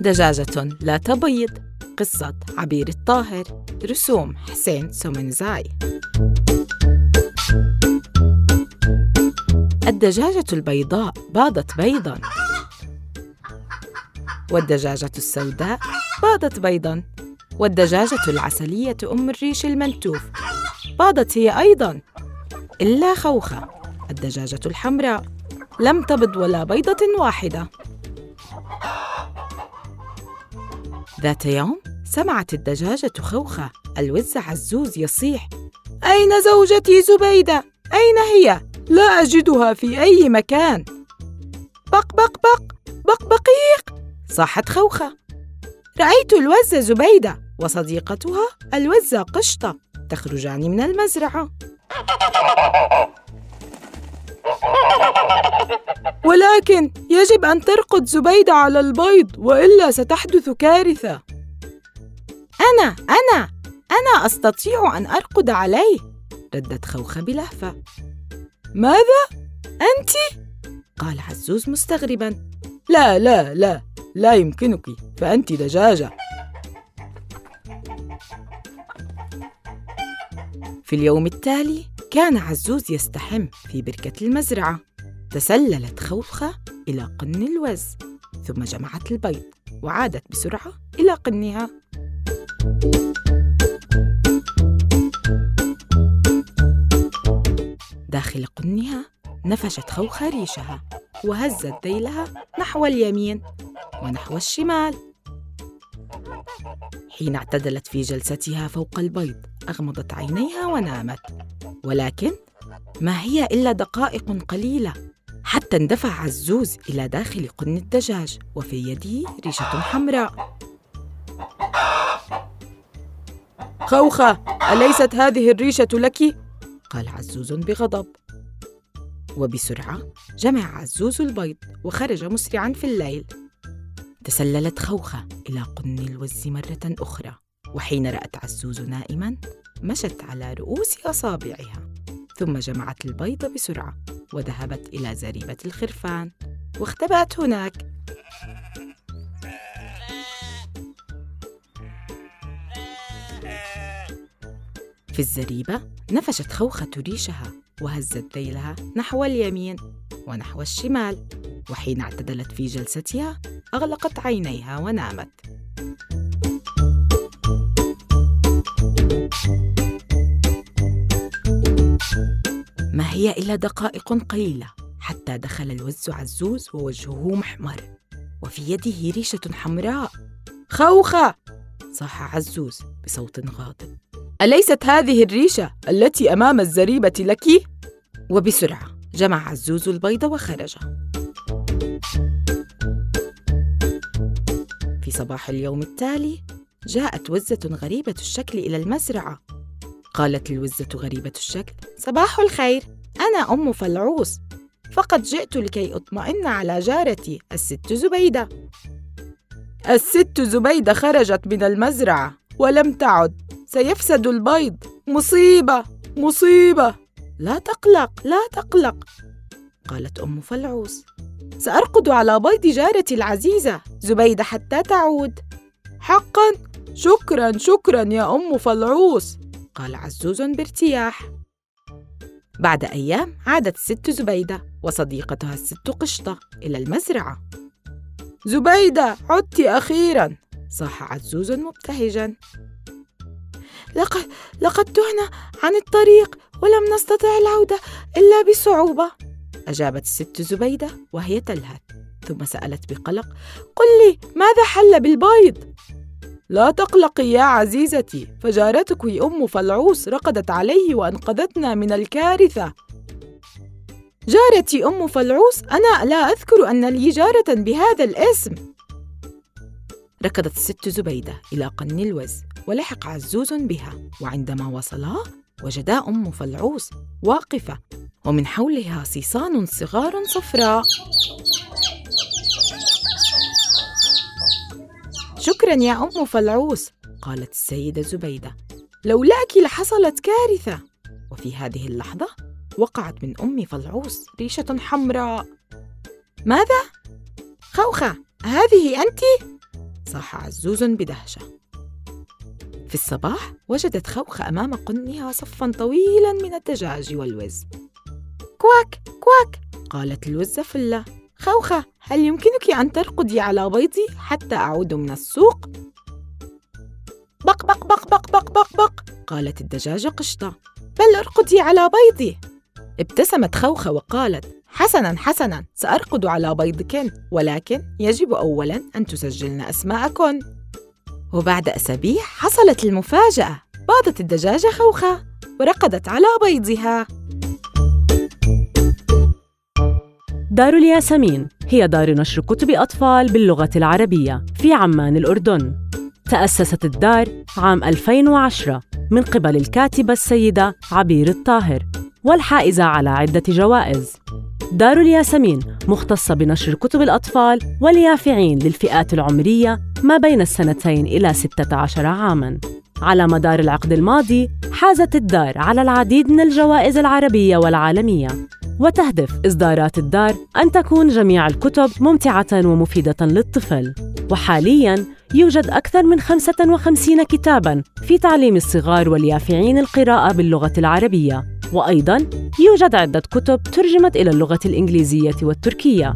دجاجة لا تبيض قصة عبير الطاهر رسوم حسين سومنزاي. الدجاجة البيضاء باضت بيضاً. والدجاجة السوداء باضت بيضاً. والدجاجة العسلية أم الريش الملتوف باضت هي أيضاً. إلا خوخة الدجاجة الحمراء. لم تبض ولا بيضة واحدة. ذات يوم سمعت الدجاجة خوخة الوز عزوز يصيح أين زوجتي زبيدة؟ أين هي؟ لا أجدها في أي مكان. بق بق بق بق بقيق! صاحت خوخة. رأيت الوز زبيدة وصديقتها الوزة قشطة تخرجان من المزرعة. ولكن يجب أن ترقد زبيدة على البيض وإلا ستحدث كارثة أنا أنا أنا أستطيع أن أرقد عليه ردت خوخة بلهفة ماذا؟ أنت؟ قال عزوز مستغربا لا لا لا لا يمكنك فأنت دجاجة في اليوم التالي كان عزوز يستحم في بركة المزرعة. تسللت خوخة إلى قن الوز ثم جمعت البيض وعادت بسرعة إلى قنها. داخل قنها نفشت خوخة ريشها وهزت ذيلها نحو اليمين ونحو الشمال. حين اعتدلت في جلستها فوق البيض أغمضت عينيها ونامت. ولكن ما هي إلا دقائق قليلة حتى اندفع عزوز إلى داخل قن الدجاج وفي يده ريشة حمراء. خوخة أليست هذه الريشة لك؟ قال عزوز بغضب. وبسرعة جمع عزوز البيض وخرج مسرعا في الليل. تسللت خوخة إلى قن الوز مرة أخرى. وحين رأت عزوز نائما مشت على رؤوس أصابعها ثم جمعت البيض بسرعة وذهبت إلى زريبة الخرفان واختبأت هناك. في الزريبة نفشت خوخة ريشها وهزت ذيلها نحو اليمين ونحو الشمال وحين اعتدلت في جلستها أغلقت عينيها ونامت. ما هي إلا دقائق قليلة حتى دخل الوز عزوز ووجهه محمر وفي يده ريشة حمراء. خوخة! صاح عزوز بصوت غاضب. أليست هذه الريشة التي أمام الزريبة لك؟ وبسرعة جمع عزوز البيض وخرج. في صباح اليوم التالي جاءت وزة غريبة الشكل إلى المزرعة. قالت الوزة غريبة الشكل صباح الخير أنا أم فلعوس فقد جئت لكي أطمئن على جارتي الست زبيدة. الست زبيدة خرجت من المزرعة ولم تعد. سيفسد البيض. مصيبة مصيبة. لا تقلق لا تقلق. قالت أم فلعوس سأرقد على بيض جارتي العزيزة زبيدة حتى تعود. حقا؟ شكرا شكرا يا أم فلعوس. قال عزوز بارتياح. بعد أيام عادت الست زبيدة وصديقتها الست قشطة إلى المزرعة. زبيدة عدت أخيرا صاح عزوز مبتهجا. لقد لقد تهنا عن الطريق ولم نستطع العودة إلا بصعوبة أجابت الست زبيدة وهي تلهث ثم سألت بقلق قل لي ماذا حل بالبيض؟ لا تقلقي يا عزيزتي. فجارتك أم فلعوس رقدت عليه وأنقذتنا من الكارثة. جارتي أم فلعوس أنا لا أذكر أن لي جارة بهذا الاسم. ركضت الست زبيدة إلى قن الوز ولحق عزوز بها. وعندما وصلا وجدا أم فلعوس واقفة ومن حولها صيصان صغار صفراء. شكرا يا أم فلعوس قالت السيدة زبيدة. لولاك لحصلت كارثة. وفي هذه اللحظة وقعت من أم فلعوس ريشة حمراء. ماذا؟ خوخة هذه أنت؟ صاح عزوز بدهشة. في الصباح وجدت خوخة أمام قنها صفا طويلا من الدجاج والوز. كواك كواك قالت الوزة فلة. خوخة هل يمكنك أن ترقدي على بيضي حتى أعود من السوق؟ بق بق بق بق بق بق بق قالت الدجاجة قشطة. بل ارقدي على بيضي. ابتسمت خوخة وقالت حسنا حسنا سأرقد على بيضكن ولكن يجب أولا أن تسجلن أسماءكن. وبعد أسابيع حصلت المفاجأة. باضت الدجاجة خوخة ورقدت على بيضها. دار الياسمين هي دار نشر كتب أطفال باللغة العربية في عمان الأردن. تأسست الدار عام 2010 من قبل الكاتبة السيدة عبير الطاهر والحائزة على عدة جوائز. دار الياسمين مختصة بنشر كتب الأطفال واليافعين للفئات العمرية ما بين السنتين إلى 16 عاماً. على مدار العقد الماضي حازت الدار على العديد من الجوائز العربية والعالمية. وتهدف إصدارات الدار أن تكون جميع الكتب ممتعة ومفيدة للطفل. وحالياً يوجد أكثر من 55 كتاباً في تعليم الصغار واليافعين القراءة باللغة العربية. وأيضاً يوجد عدة كتب ترجمت إلى اللغة الإنجليزية والتركية.